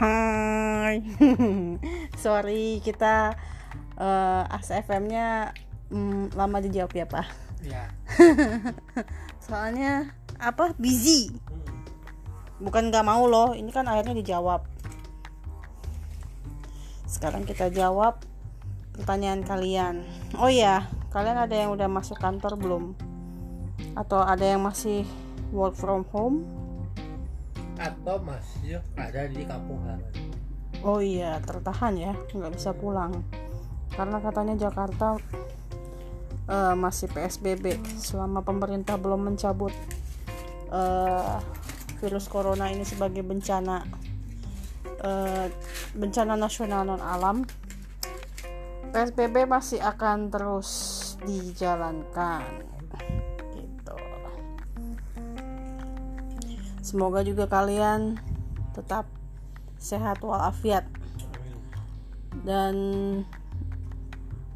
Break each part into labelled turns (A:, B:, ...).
A: Hai. Sorry kita uh, ASFM-nya mm, lama dijawab ya, Pak.
B: ya
A: Soalnya apa? Busy. Bukan nggak mau loh, ini kan akhirnya dijawab. Sekarang kita jawab pertanyaan kalian. Oh iya, kalian ada yang udah masuk kantor belum? Atau ada yang masih work from home?
B: Atau masih ada di kampung halaman
A: Oh iya, tertahan ya, nggak bisa pulang. Karena katanya Jakarta eh, masih PSBB selama pemerintah belum mencabut eh, virus corona ini sebagai bencana eh, bencana nasional non alam. PSBB masih akan terus dijalankan. Semoga juga kalian tetap sehat walafiat dan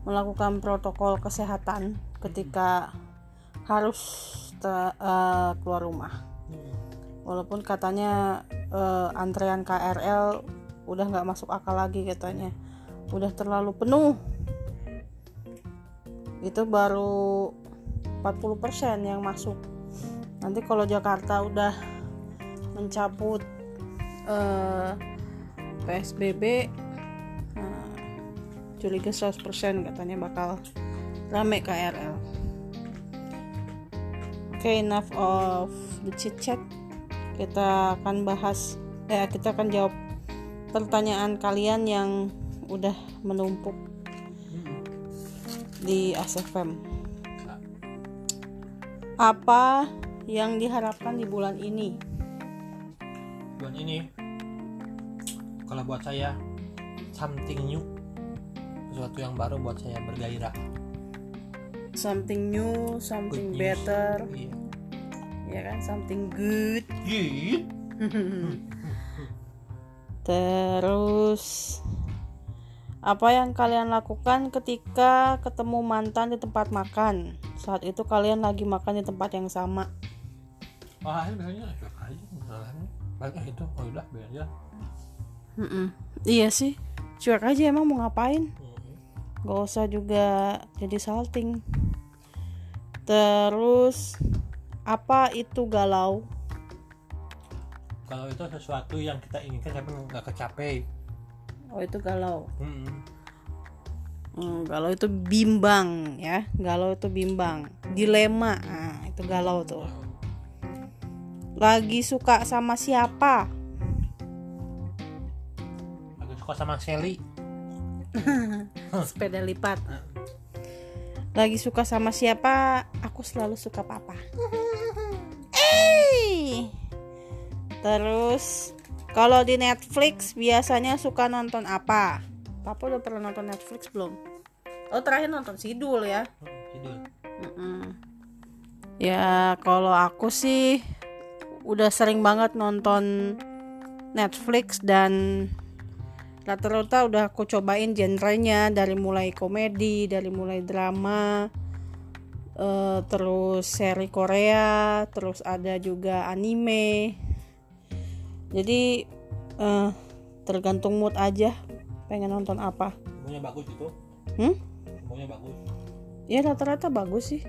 A: melakukan protokol kesehatan ketika harus te- eh, keluar rumah. Walaupun katanya eh, antrean KRL udah nggak masuk akal lagi katanya, udah terlalu penuh. Itu baru 40% yang masuk. Nanti kalau Jakarta udah mencabut eh, PSBB nah, curiga 100% katanya bakal rame KRL oke enough of the chit chat. Kita akan bahas eh kita akan jawab pertanyaan kalian yang udah menumpuk di ASFM apa yang diharapkan di bulan ini
B: bulan ini kalau buat saya something new sesuatu yang baru buat saya bergairah
A: something new, something
B: Good
A: better,
B: iya
A: ya kan, something good.
B: Iya.
A: Terus apa yang kalian lakukan ketika ketemu mantan di tempat makan? Saat itu kalian lagi makan di tempat yang sama.
B: wah ini biasanya aja balik ah, itu oh udah biar aja
A: Mm-mm. Iya sih, cuek aja emang mau ngapain? Gak usah juga jadi salting. Terus apa itu galau?
B: kalau itu sesuatu yang kita inginkan tapi nggak kecapai
A: Oh itu galau.
B: Hmm.
A: Hmm, galau itu bimbang ya, galau itu bimbang, dilema, nah, itu galau tuh. Lagi suka sama siapa?
B: aku suka sama Sally
A: Sepeda lipat. Lagi suka sama siapa? Aku selalu suka papa. Eh. Terus kalau di Netflix biasanya suka nonton apa? Papa udah pernah nonton Netflix belum? Oh terakhir nonton Sidul ya.
B: Hmm, tidur
A: Mm-mm. Ya kalau aku sih udah sering banget nonton Netflix dan rata-rata udah aku cobain genrenya dari mulai komedi, dari mulai drama, eh, terus seri Korea, terus ada juga anime. Jadi eh, tergantung mood aja pengen nonton apa.
B: semuanya bagus itu
A: Hmm?
B: semuanya bagus
A: Ya rata-rata bagus sih.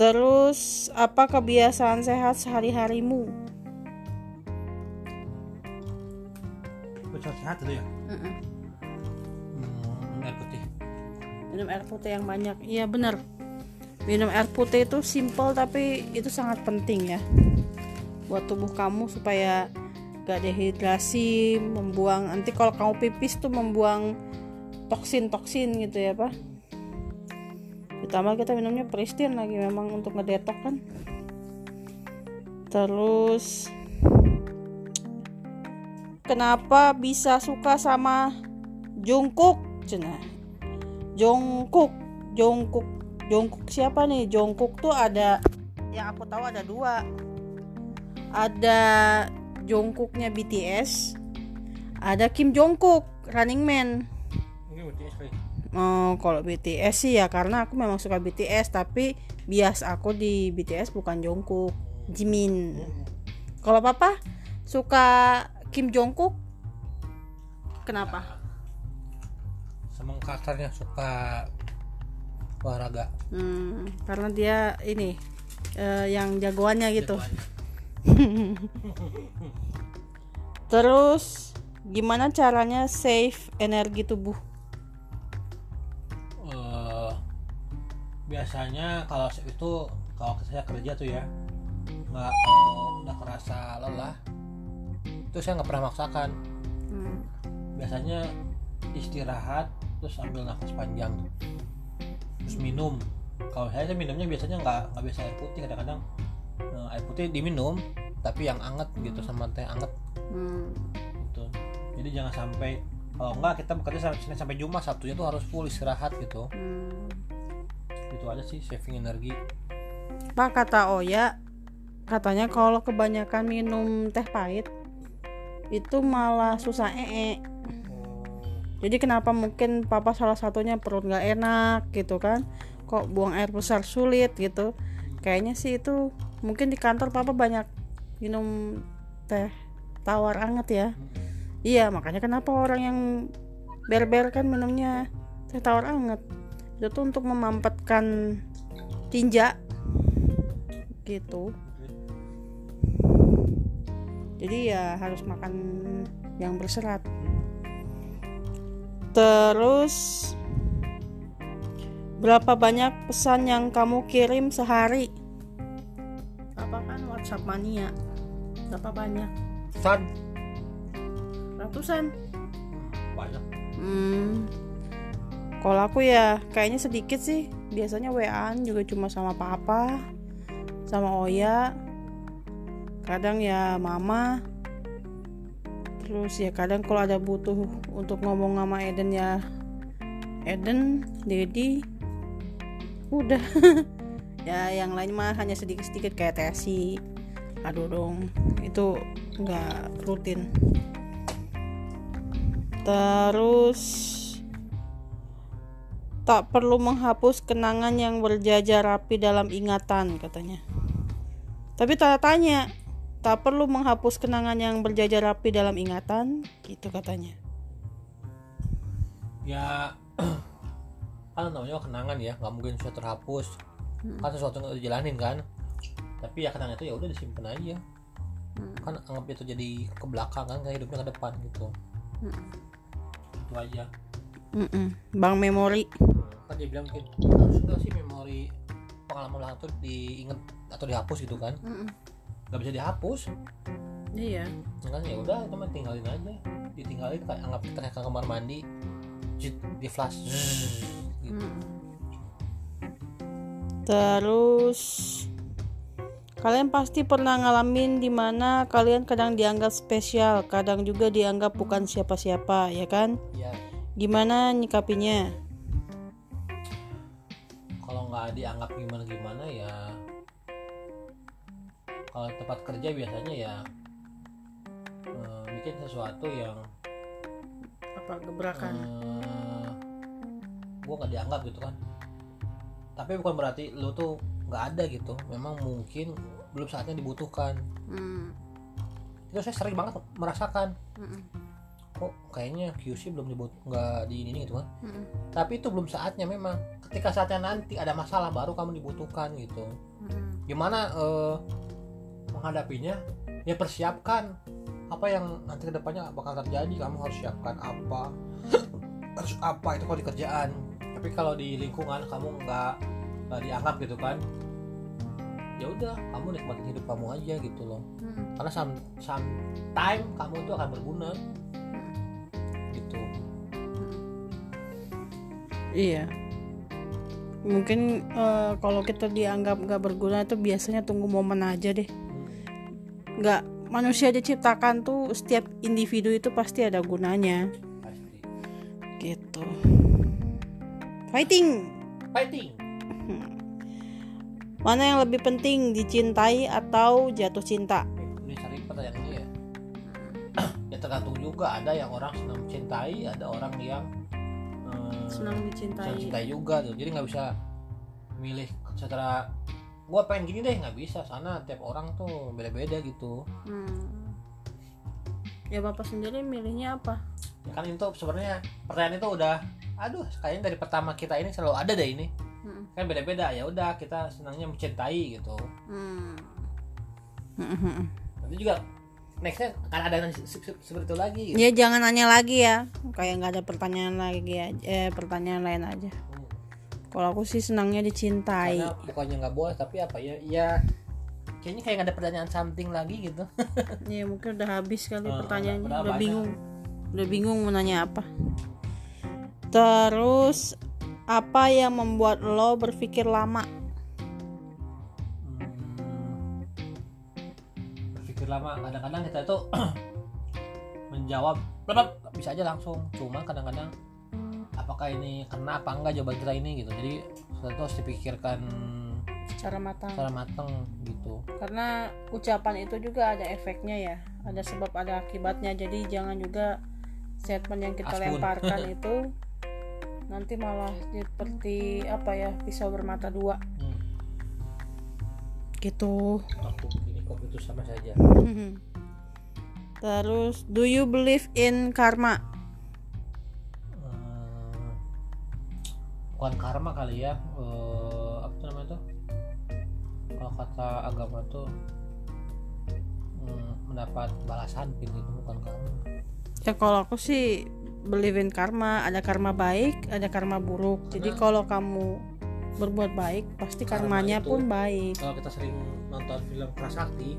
A: Terus apa kebiasaan sehat sehari-harimu?
B: Betul sehat itu ya hmm, air putih
A: Minum air putih yang banyak. Iya bener. Minum air putih itu simple tapi itu sangat penting ya. Buat tubuh kamu supaya gak dehidrasi, membuang nanti kalau kamu pipis tuh membuang toksin-toksin gitu ya, Pak. Ditambah kita minumnya Pristin lagi memang untuk ngedetok kan. Terus kenapa bisa suka sama Jungkook? Cenah. Jungkook, Jungkook, Jungkook siapa nih? Jungkook tuh ada yang aku tahu ada dua. Ada Jungkooknya BTS, ada Kim Jongkook, Running Man. Oh, kalau BTS sih ya karena aku memang suka BTS tapi bias aku di BTS bukan Jungkook, Jimin. Kalau papa suka Kim Jongkook kenapa
B: sama karakternya suka olahraga
A: hmm, karena dia ini eh, yang jagoannya gitu
B: Jagoannya.
A: terus gimana caranya save energi tubuh
B: biasanya kalau itu kalau saya kerja tuh ya nggak kalau udah kerasa lelah itu saya nggak pernah maksakan.
A: Hmm,
B: biasanya istirahat terus ambil nafas panjang terus minum. Kalau saya sih minumnya biasanya nggak nggak biasa air putih kadang-kadang eh, air putih diminum tapi yang anget gitu sama teh anget.
A: Hmm,
B: gitu. Jadi jangan sampai kalau enggak kita bekerja sampai sampai Jumat Sabtunya tuh harus full istirahat gitu.
A: Hmm.
B: Itu aja sih saving energi.
A: Pak kata Oya katanya kalau kebanyakan minum teh pahit itu malah susah ee jadi kenapa mungkin papa salah satunya perut nggak enak gitu kan? Kok buang air besar sulit gitu. Kayaknya sih itu mungkin di kantor papa banyak minum teh tawar anget ya. Iya makanya kenapa orang yang berber kan minumnya teh tawar anget itu tuh untuk memampatkan tinja. Gitu. Jadi ya harus makan yang berserat. Terus berapa banyak pesan yang kamu kirim sehari? Apa kan WhatsApp mania? Berapa banyak?
B: San
A: ratusan.
B: Banyak.
A: Hmm kalau aku ya kayaknya sedikit sih. Biasanya WA-an juga cuma sama papa sama Oya. Kadang ya mama. Terus ya kadang kalau ada butuh untuk ngomong sama Eden ya Eden Dedi udah. Ya yang lain mah hanya sedikit-sedikit kayak Tesi. Aduh dong itu nggak rutin. Terus tak perlu menghapus kenangan yang berjajar rapi dalam ingatan katanya. Tapi tanda tanya tak perlu menghapus kenangan yang berjajar rapi dalam ingatan? Gitu katanya.
B: Ya kan namanya kenangan ya nggak mungkin bisa terhapus. Kan sesuatu yang udah dijalanin kan? Tapi ya kenangan itu ya udah disimpan aja. Kan anggap itu jadi ke belakang kan kayak hidupnya ke depan gitu. Itu aja.
A: Mm-mm. bang memori
B: kan dia bilang mungkin harus juga sih memori pengalaman ulang tuh diinget atau dihapus gitu kan. Nggak bisa dihapus.
A: Iya.
B: Ya kan ya udah itu mah tinggalin aja. Ditinggalin kayak anggap kita kayak ke kamar mandi Jit, di flash Zzz, gitu.
A: terus kalian pasti pernah ngalamin di mana kalian kadang dianggap spesial kadang juga dianggap bukan siapa-siapa ya kan?
B: Ya
A: gimana nyikapinya
B: nggak dianggap gimana gimana ya kalau tempat kerja biasanya ya eh, bikin sesuatu yang
A: apa gebrakan?
B: Eh, gua nggak dianggap gitu kan. Tapi bukan berarti lu tuh nggak ada gitu. Memang mungkin belum saatnya dibutuhkan.
A: Hmm.
B: itu saya sering banget merasakan.
A: Mm-mm.
B: kok kayaknya QC belum dibut nggak di ini gitu kan.
A: Mm-mm.
B: tapi itu belum saatnya memang ketika saatnya nanti ada masalah baru kamu dibutuhkan gitu.
A: Mm-mm.
B: gimana eh, menghadapinya? Ya persiapkan apa yang nanti ke depannya bakal terjadi. Kamu harus siapkan apa? Harus apa itu kalau di kerjaan? Tapi kalau di lingkungan kamu nggak dianggap gitu kan? Ya udah kamu nikmatin hidup kamu aja gitu loh.
A: Mm-mm.
B: karena some, sometime kamu itu akan berguna. Gitu.
A: Iya. Mungkin eh, kalau kita dianggap nggak berguna itu biasanya tunggu momen aja deh. Nggak manusia diciptakan tuh setiap individu itu pasti ada gunanya.
B: pasti
A: Gitu. Fighting.
B: fighting
A: Mana yang lebih penting dicintai atau jatuh cinta?
B: ini cari pertanyaan ini ya ya tergantung juga ada yang orang senang mencintai ada orang yang
A: Senang
B: senang
A: dicintai.
B: cintai juga tuh jadi nggak bisa milih secara gua pengen gini deh nggak bisa sana tiap orang tuh beda-beda gitu
A: Hmm. ya bapak sendiri milihnya apa
B: ya kan itu sebenarnya pertanyaan itu udah aduh kayaknya dari pertama kita ini selalu ada deh ini
A: Mm,
B: kan beda-beda ya udah kita senangnya mencintai gitu
A: hmm. Mm, mm, mm.
B: nanti juga nextnya akan ada yang se- se- seperti itu lagi gitu.
A: ya jangan nanya lagi ya. Kayak nggak ada pertanyaan lagi ya eh pertanyaan lain aja.
B: Hmm.
A: kalau aku sih senangnya dicintai.
B: Karena bukannya nggak boleh tapi apa ya ya kayaknya kayak nggak ada pertanyaan something lagi gitu.
A: Ya mungkin udah habis kali
B: Oh,
A: pertanyaannya.
B: udah- udah
A: bingung. Udah bingung mau nanya apa. Terus apa yang membuat lo berpikir lama
B: lama. Kadang-kadang kita itu menjawab "Blep, bisa aja langsung. Cuma kadang-kadang apakah ini kena apa enggak jawaban kita ini? Gitu. Jadi sesuatu harus dipikirkan
A: secara matang.
B: secara matang gitu.
A: Karena ucapan itu juga ada efeknya ya. Ada sebab ada akibatnya. Jadi jangan juga statement yang kita
B: Aspun.
A: lemparkan itu nanti malah seperti apa ya pisau bermata dua.
B: Hmm.
A: gitu.
B: Aku kok itu sama saja.
A: Terus do you believe in karma?
B: Hmm, bukan karma kali ya Eh, apa namanya tuh kalau kata agama tuh hmm, mendapat balasan gitu bukan karma.
A: Ya kalau aku sih believe in karma ada karma baik ada karma buruk. Jadi
B: Karena-
A: kalau kamu berbuat baik pasti
B: Karma
A: karmanya
B: itu-
A: pun baik.
B: kalau kita sering nonton film prasakti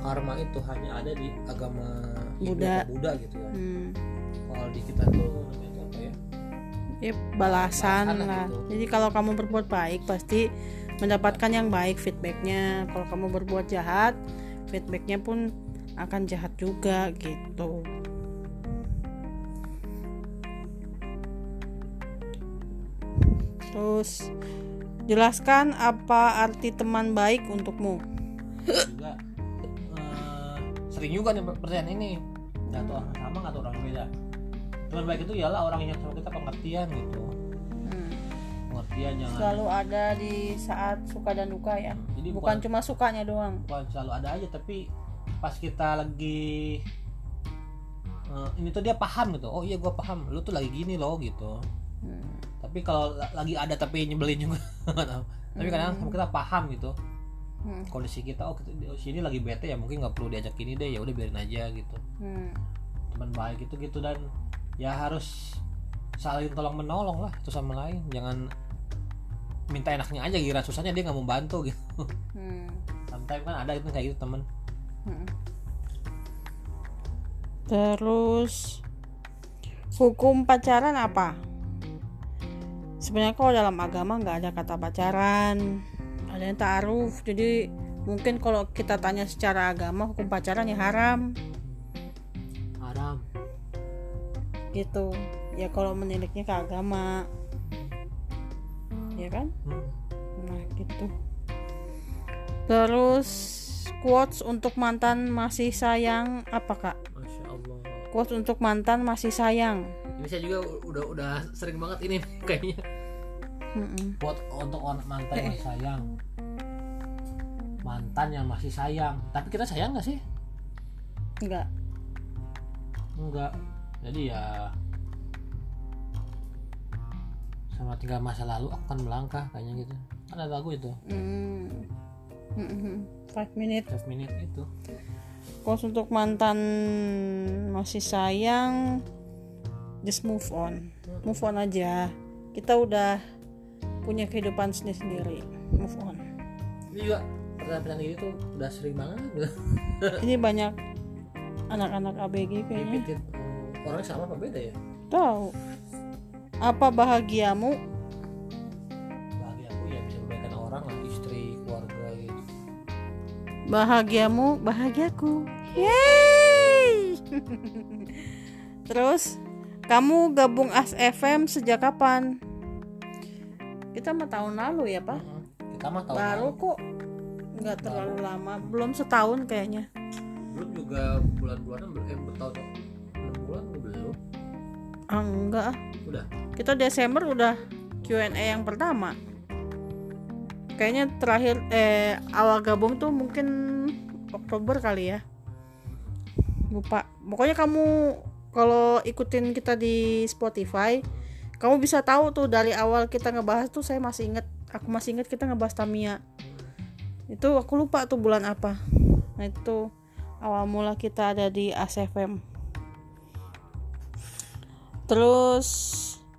B: karma itu hanya ada di agama
A: Buddha.
B: Buddha gitu ya.
A: Hmm,
B: kalau di kita tuh namanya apa ya?
A: Ya balasan
B: Balasan lah
A: lah.
B: gitu.
A: jadi kalau kamu berbuat baik pasti mendapatkan yang baik feedbacknya. Kalau kamu berbuat jahat feedbacknya pun akan jahat juga gitu. Terus jelaskan apa arti teman baik untukmu.
B: Juga eh, sering juga nih pertanyaan ini. Nggak tahu orang sama nggak tahu orang beda. Teman baik itu ialah orang yang sama kita pengertian gitu.
A: Hmm,
B: pengertian jangan
A: selalu ada. di saat suka dan duka ya.
B: Jadi
A: bukan
B: bukan
A: cuma sukanya doang.
B: bukan selalu ada aja tapi pas kita lagi eh, ini tuh dia paham gitu. Oh iya gua paham. Lu tuh lagi gini loh gitu.
A: Hmm,
B: tapi kalau la- lagi ada tapi nyebelin juga tapi kadang sama kita paham gitu
A: hmm,
B: kondisi kita oh kita, oh, sini lagi bete ya mungkin nggak perlu diajak ini deh ya udah biarin aja gitu
A: hmm.
B: teman baik itu gitu dan ya harus saling tolong menolong lah itu sama lain jangan minta enaknya aja kira susahnya dia nggak mau bantu gitu
A: Hmm.
B: sometimes kan ada gitu kayak gitu temen
A: Mm. Terus hukum pacaran apa? Sebenarnya kalau dalam agama nggak ada kata pacaran, ada yang taaruf. Jadi mungkin kalau kita tanya secara agama hukum pacaran ya haram
B: haram
A: gitu. Ya kalau meniliknya ke agama, ya kan?
B: hmm.
A: Nah gitu. Terus quotes untuk mantan masih sayang apa kak?
B: masya allah
A: Quotes untuk mantan masih sayang.
B: Ini saya juga udah udah sering banget ini kayaknya
A: Mm-mm.
B: buat untuk orang mantan yang sayang mantan yang masih sayang tapi kita sayang nggak sih
A: Enggak.
B: enggak jadi ya sama tinggal masa lalu aku kan melangkah kayaknya gitu kan ada lagu itu
A: Mm. Mm-mm. Five minute.
B: 5 minute itu
A: Quotes untuk mantan masih sayang. Just move on. Move on aja. Kita udah punya kehidupan sendiri-sendiri. Move on.
B: ini juga pertanyaan-pertanyaan gini tuh udah sering banget.
A: Ini banyak anak-anak ABG kayaknya.
B: Hmm, orangnya sama apa beda ya
A: Tahu. Apa bahagiamu?
B: bahagia aku ya bisa membahagiakan orang lah istri keluarga gitu
A: Bahagiamu, bahagiaku. Yeay! Terus, kamu gabung As FM sejak kapan? Kita mah tahun lalu ya, Pak.
B: Mm-mm. kita mah tahu
A: Baru kok. Nggak terlalu lama, belum setahun kayaknya.
B: belum juga bulan-bulanan belum eh bertahun bulan belum
A: Ah, enggak. ah.
B: udah
A: Kita Desember udah Q&A yang pertama. Kayaknya terakhir eh awal gabung tuh mungkin Oktober kali ya. lupa pokoknya kamu kalau ikutin kita di Spotify kamu bisa tahu tuh dari awal kita ngebahas tuh saya masih inget aku masih inget kita ngebahas Tamiya. Itu aku lupa tuh bulan apa. Nah itu awal mula kita ada di ACFM terus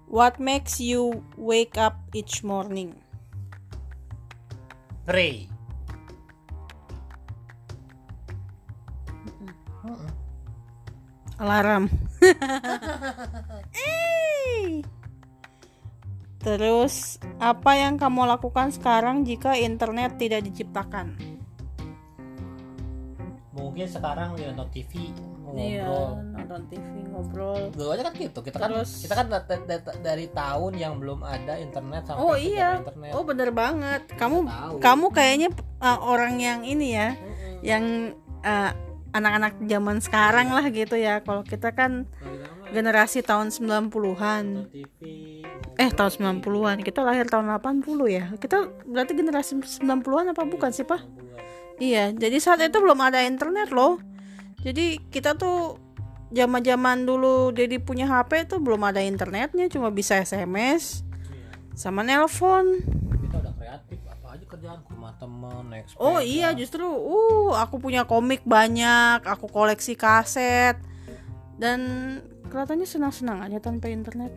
A: what makes you wake up each morning?
B: Ray
A: alarm. Terus apa yang kamu lakukan sekarang jika internet tidak diciptakan?
B: mungkin sekarang ya nonton TV
A: Iya,
B: ngobrol
A: nonton TV ngobrol.
B: dulu aja kan gitu kita kan
A: Terus-
B: kita kan da- da- dari tahun yang belum ada internet sampai
A: Oh
B: kita
A: iya.
B: internet
A: Oh bener banget. Kamu
B: Tahu.
A: kamu kayaknya uh, orang yang ini ya,
B: Mm-mm.
A: yang uh, anak-anak zaman sekarang lah gitu ya. Kalau kita kan generasi tahun
B: nonton
A: 90-an.
B: TV
A: Eh tahun 90-an. Kita lahir tahun 80 ya. Kita berarti generasi 90-an apa bukan sih, Pak?
B: 60-an.
A: Iya, jadi saat itu belum ada internet loh. Jadi kita tuh zaman-zaman dulu Dedi punya HP tuh belum ada internetnya, cuma bisa SMS
B: Iya.
A: sama nelpon.
B: kita udah kreatif apa aja kerjaan ke rumah temen naik sepeda
A: Oh iya, justru uh aku punya komik banyak, aku koleksi kaset. Dan kelihatannya senang-senang aja tanpa internet.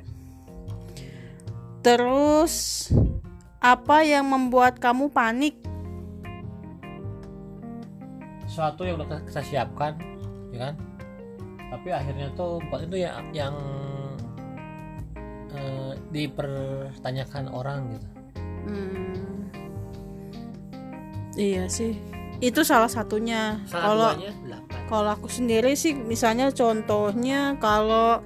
A: Terus apa yang membuat kamu panik?
B: sesuatu yang udah kita siapkan ya kan tapi akhirnya tuh buat itu ya yang eh, dipertanyakan orang gitu
A: Hmm. Iya sih. Itu salah satunya. Kalau kalau aku sendiri sih misalnya contohnya kalau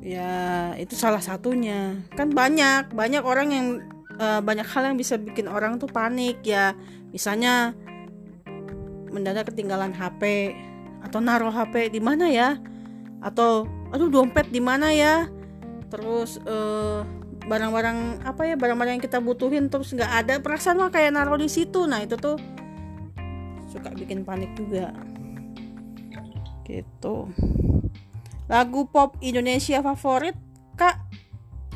A: ya itu salah satunya. Kan banyak, banyak orang yang eh, banyak hal yang bisa bikin orang tuh panik ya. Misalnya mendadak ketinggalan HP atau naruh HP di mana ya? Atau aduh dompet di mana ya? Terus eh, barang-barang apa ya barang-barang yang kita butuhin terus nggak ada. Perasaan mah kayak naruh di situ. Nah itu tuh suka bikin panik juga. Gitu. Lagu pop Indonesia favorit kak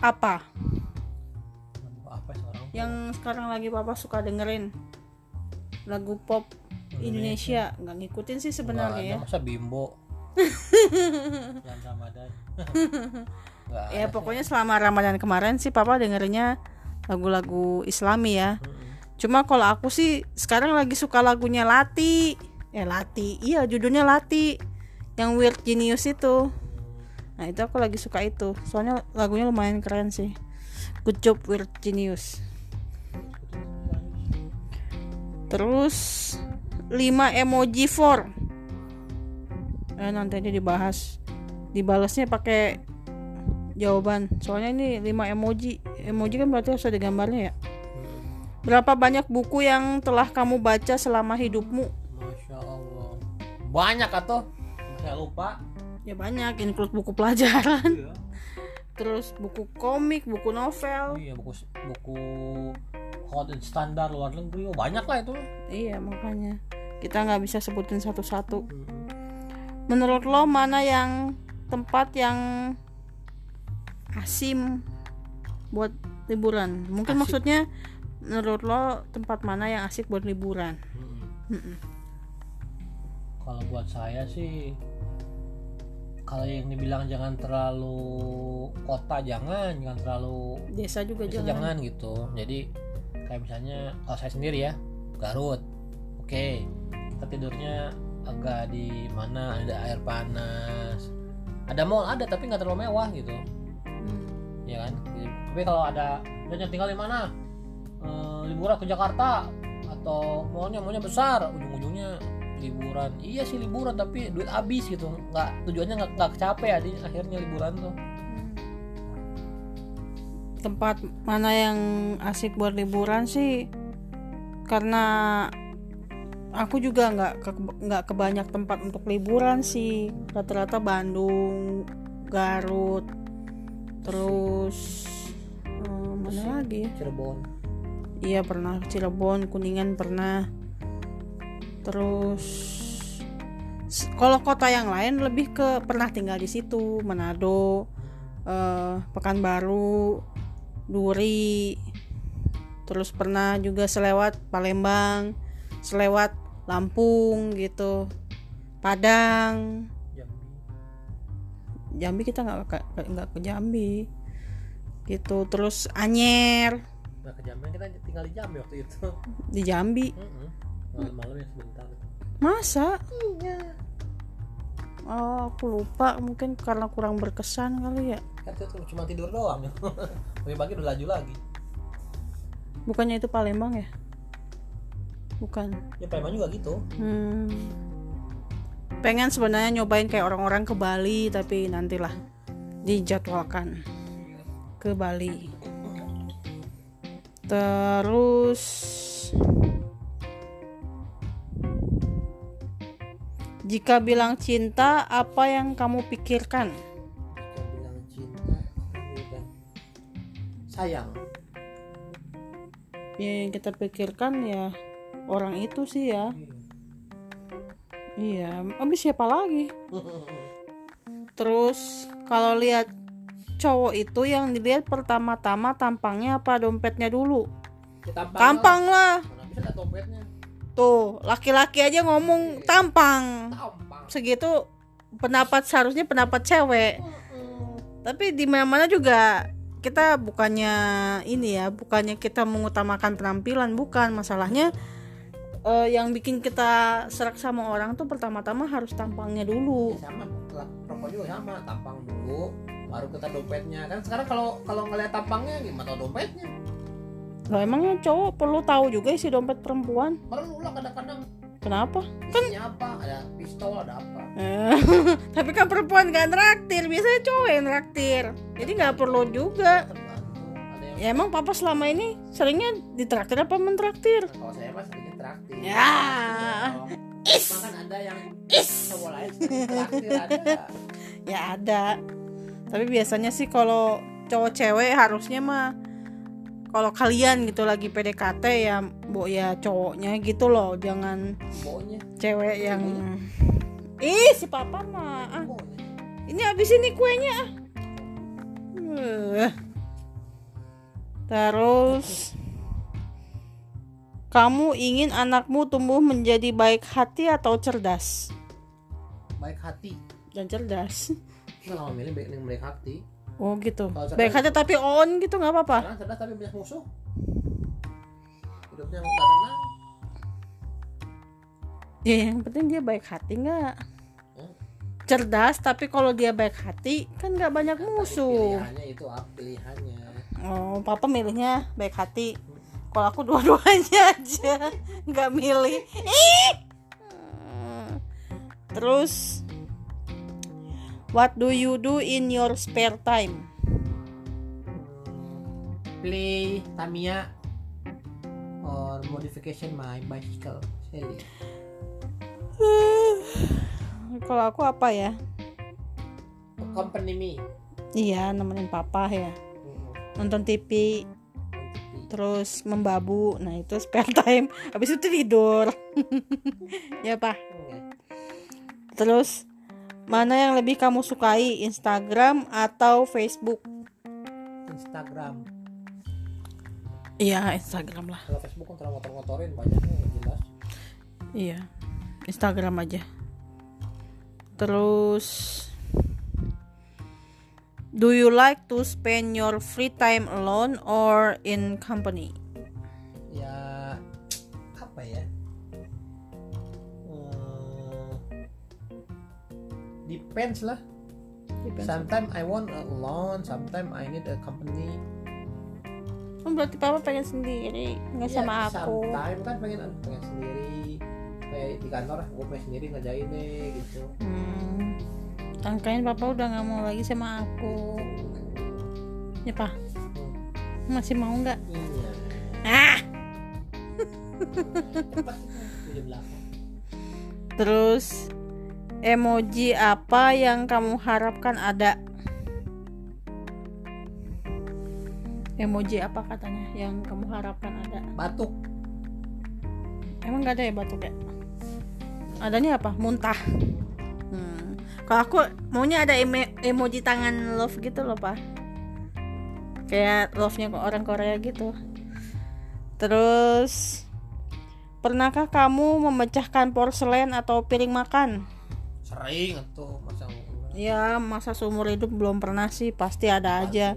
A: apa? Yang sekarang lagi papa suka dengerin. Lagu pop Indonesia. Nggak ngikutin sih sebenarnya ya.
B: masa bimbo. Ramadan Nggak
A: ya pokoknya selama Ramadan kemarin sih papa dengerinnya lagu-lagu Islami ya
B: sih. Mm-mm.
A: Cuma kalau aku sih sekarang lagi suka lagunya Lati. Eh Lati. Iya, judulnya Lati. Yang Weird Genius itu. Nah, itu aku lagi suka itu. Soalnya lagunya lumayan keren sih. Good job Weird Genius. Terus 5 emoji for. Eh nanti aja dibahas. Dibalasnya pakai jawaban. Soalnya ini 5 emoji. Emoji kan berarti harus ada gambarnya ya. Berapa banyak buku yang telah kamu baca selama hidupmu?
B: Masya Allah banyak atau saya lupa
A: Ya banyak, include buku pelajaran,
B: iya
A: terus buku komik, buku novel.
B: iya buku buku hot and standar luar negeri oh, banyak lah itu
A: Iya makanya kita nggak bisa sebutin satu-satu. Menurut lo mana yang tempat yang asim buat liburan? Mungkin
B: Asik.
A: maksudnya menurut lo tempat mana yang asik buat liburan? Mm-mm.
B: kalau buat saya sih kalau yang dibilang jangan terlalu kota jangan jangan terlalu
A: Desa juga
B: bisa
A: jangan.
B: jangan gitu jadi kayak misalnya kalau saya sendiri ya Garut oke kita tidurnya agak di mana ada air panas ada mall ada tapi nggak terlalu mewah gitu
A: Hmm.
B: Ya kan? Tapi kalau ada dan tinggal di mana? Eh, liburan ke Jakarta atau mallnya mallnya besar ujung-ujungnya liburan. Iya sih liburan tapi duit habis gitu. Nggak tujuannya nggak nggak capek ya akhirnya liburan tuh.
A: Tempat mana yang asik buat liburan sih? Karena aku juga nggak ke- nggak kebanyak tempat untuk liburan sih. Rata-rata Bandung Garut terus eh, mana lagi ya?
B: Cirebon.
A: Iya pernah. Cirebon Kuningan pernah. Terus kalau kota yang lain lebih ke pernah tinggal di situ. Manado eh, Pekanbaru Duri. Terus pernah juga selewat Palembang selewat Lampung gitu. Padang
B: Jambi
A: kita nggak ke- nggak ke Jambi. Gitu. Terus Anyer.
B: Nah ke Jambi kita tinggal di Jambi waktu itu.
A: Di Jambi.
B: Mm-mm. malam-malam ya sebentar.
A: Masa?
B: Iya.
A: Oh aku lupa. Mungkin karena kurang berkesan kali ya.
B: Kan itu cuma tidur doang. Ya pagi-pagi udah laju lagi.
A: Bukannya itu Palembang ya? Bukan.
B: Ya Palembang juga gitu.
A: Hmm. Pengen sebenarnya nyobain kayak orang-orang ke Bali tapi nantilah dijadwalkan ke Bali. Terus Jika bilang cinta, apa yang kamu pikirkan?
B: Kita bilang cinta sayang
A: Ya, yang kita pikirkan ya orang itu sih ya. Iya, habis siapa lagi? Terus kalau lihat cowok itu yang dilihat pertama-tama tampangnya apa dompetnya dulu?
B: Ya, tampang
A: Tampang lah. Tuh, laki-laki aja ngomong tampang.
B: tampang
A: Segitu pendapat seharusnya pendapat cewek. Tapi di mana-mana juga kita bukannya ini ya, bukannya kita mengutamakan penampilan, bukan. Masalahnya eh, yang bikin kita serak sama orang tuh pertama-tama harus tampangnya dulu.
B: sama lah, perempuan juga sama tampang dulu baru kita dompetnya kan sekarang kalau kalau ngeliat tampangnya gimana tahu dompetnya
A: Lah emangnya cowok perlu tahu juga isi dompet perempuan?
B: perlu lah kadang-kadang
A: Kenapa?
B: isinya apa ada pistol ada apa
A: Eh, Tapi kan perempuan gak traktir, biasanya cowok yang traktir. Jadi nggak perlu juga.
B: yang
A: Ya emang papa selama ini seringnya ditraktir apa mentraktir?
B: kalau saya mah sedikit traktir
A: Ya.
B: is kan ada yang is cowok lain traktir ada
A: Ya ada. Tapi biasanya sih kalau cowok cewek harusnya mah kalau kalian gitu lagi PDKT ya bu ya cowoknya gitu loh, jangan cewek yang Ih, si papa mah. Ah, ini habis ini kuenya. ah. Terus kamu ingin anakmu tumbuh menjadi baik hati atau cerdas?
B: baik hati
A: Dan cerdas.
B: nggak lama milih baik baik hati
A: Oh gitu.
B: Kalau cerdas-
A: Baik hati tapi on gitu nggak apa-apa.
B: sekarang cerdas tapi banyak musuh hidupnya nggak tenang
A: Ya yang penting dia baik hati nggak.
B: Hmm.
A: Cerdas tapi kalau dia baik hati kan nggak banyak musuh.
B: pilihannya itu apa pilihannya
A: Oh, papa milihnya baik hati. Kalau aku dua-duanya aja, nggak milih. Ih! Terus, what do you do in your spare time?
B: play Tamiya or modification my bicycle Sally
A: Kalau aku apa ya?
B: company me
A: Iya, nemenin papa ya. Nonton TV, terus membabu. Nah, itu spare time. Habis itu tidur. ya, Pak. Terus, mana yang lebih kamu sukai? Instagram atau Facebook?
B: Instagram
A: Iya, Instagram lah.
B: kalau Facebook kan terlalu motor-motorin banyak nggak jelas
A: Iya, Instagram aja. Terus, do you like to spend your free time alone or in company?
B: ya apa ya? Hmm, depends lah. Sometimes I want alone sometimes I need a company.
A: Oh, berarti papa pengen sendiri, nggak
B: Ya,
A: sama aku.
B: sometimes kan pengen pengen sendiri. Kayak di kantor gue pengen sendiri ngerjain deh gitu.
A: Hmm, tangkain papa udah nggak mau lagi sama aku. Ya pak, masih mau nggak?
B: iya
A: Ah,
B: cepat itu jam 8
A: terus emoji apa yang kamu harapkan ada? Emoji apa katanya yang kamu harapkan ada?
B: batuk
A: Emang nggak ada ya batuk ya? Adanya apa? Muntah. Kalau aku maunya ada emo- emoji tangan love gitu loh pak. Kayak love nya orang Korea gitu. Terus pernahkah kamu memecahkan porselen atau piring makan?
B: Sering tuh masa
A: ya masa seumur hidup belum pernah sih pasti ada aja.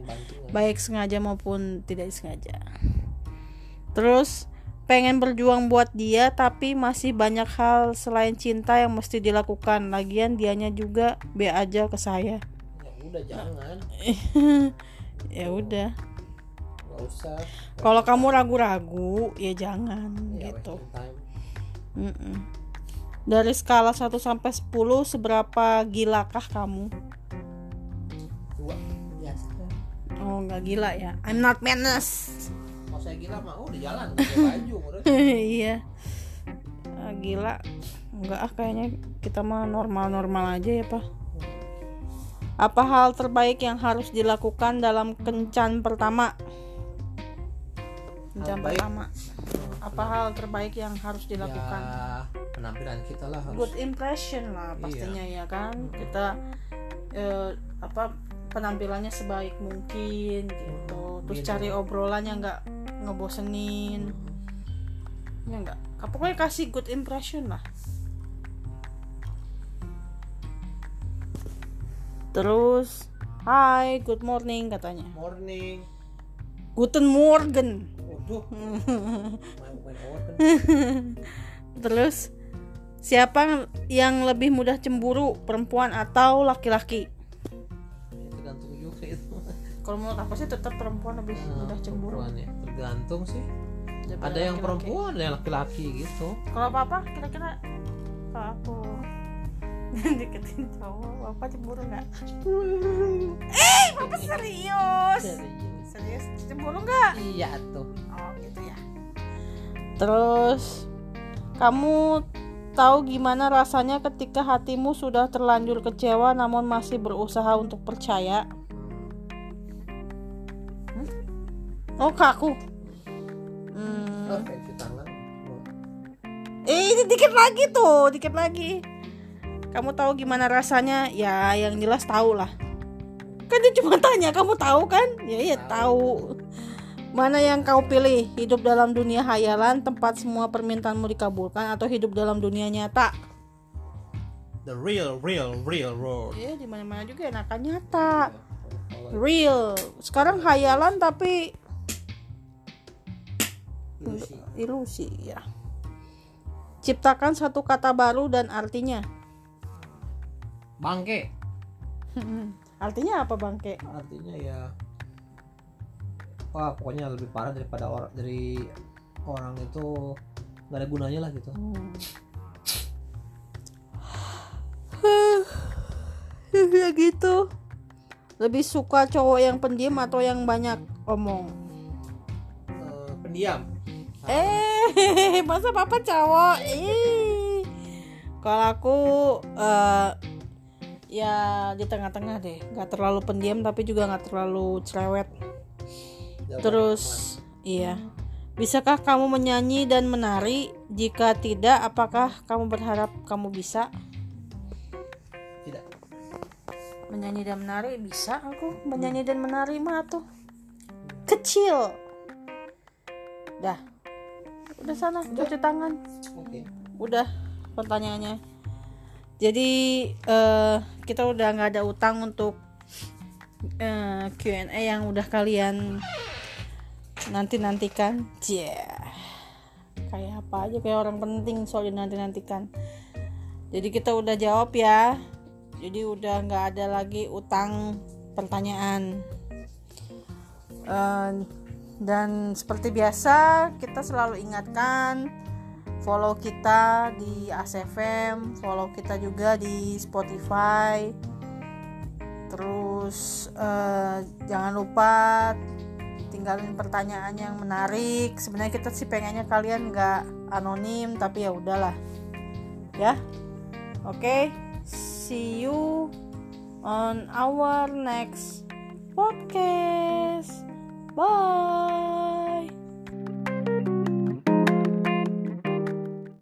A: baik sengaja maupun tidak sengaja. Terus pengen berjuang buat dia tapi masih banyak hal selain cinta yang mesti dilakukan. Lagian dianya juga be aja ke saya.
B: Ya udah jangan.
A: Ya udah. Kalau kamu ragu-ragu ya jangan
B: ya
A: gitu.
B: time.
A: Mm-mm. dari skala 1 sampai 10 seberapa gilakah kamu?
B: Dua. Biasa.
A: Oh nggak gila ya. I'm not madness
B: kalau saya gila mah udah jalan pakai baju udah.
A: Iya. Ah, gila. Enggak ah kayaknya kita mah normal-normal aja ya pak. Apa hal terbaik yang harus dilakukan dalam kencan pertama? Kencan pertama. Apa hal terbaik yang harus dilakukan?
B: Ya penampilan kita lah harus.
A: Good impression lah pastinya ya kan. Kita eh, apa penampilannya sebaik mungkin gitu. Terus
B: Gitu.
A: cari obrolan yang nggak ngebosenin ya enggak pokoknya kasih good impression lah terus Hai, good morning katanya.
B: morning
A: Guten Morgen.
B: waduh
A: Terus siapa yang lebih mudah cemburu, perempuan atau laki-laki?
B: Ya, tergantung juga itu
A: Kalau menurut aku sih tetap perempuan lebih mudah cemburu.
B: Perempuan ya tergantung sih
A: daripada
B: ada yang
A: laki-laki.
B: perempuan ada yang laki-laki gitu
A: Kalau papa kira-kira kalau aku deketin cowok, papa cemburu nggak? Eh, papa serius. Serius cemburu nggak?
B: iya tuh
A: Oh gitu ya. Terus kamu tahu gimana rasanya ketika hatimu sudah terlanjur kecewa namun masih berusaha untuk percaya? Oh kaku. Hmm.
B: oh, kayak cuci tangan
A: Eh ini dikit lagi tuh, dikit lagi. Kamu tahu gimana rasanya? Ya yang jelas tahu lah. Kan dia cuma tanya, kamu tahu kan? Ya iya tahu. Mana yang kau pilih? Hidup dalam dunia hayalan, tempat semua permintaanmu dikabulkan, atau hidup dalam dunia nyata?
B: the real real real world
A: Ya di mana-mana juga enakan nyata. Real. Sekarang hayalan tapi
B: ilusi.
A: ilusi ya. Ciptakan satu kata baru dan artinya.
B: bangke
A: artinya apa bangke?
B: artinya ya wah pokoknya lebih parah daripada orang dari orang itu nggak ada gunanya lah gitu
A: ya gitu lebih suka cowok yang pendiam atau yang banyak omong
B: Eh, pendiam
A: eh masa papa cowok? Ih. Kalau aku eh, ya di tengah-tengah deh. Nggak terlalu pendiam tapi juga nggak terlalu cerewet. Terus iya. Bisakah kamu menyanyi dan menari? Jika tidak apakah kamu berharap kamu bisa?
B: Tidak.
A: Menyanyi dan menari? Bisa aku. Menyanyi dan menari mah tuh kecil. Dah udah sana cuci tangan.
B: Oke.
A: Udah pertanyaannya. Jadi eh, kita udah nggak ada utang untuk eh, Q&A yang udah kalian nanti nantikan yeah. kayak apa aja kayak orang penting soal nanti nantikan jadi kita udah jawab ya. Jadi udah nggak ada lagi utang pertanyaan. Eh, dan seperti biasa kita selalu ingatkan follow kita di ASFM follow kita juga di Spotify. Terus eh, jangan lupa tinggalin pertanyaan yang menarik. Sebenarnya kita sih pengennya kalian nggak anonim tapi ya udahlah. Ya? Oke see you on our next podcast Bye.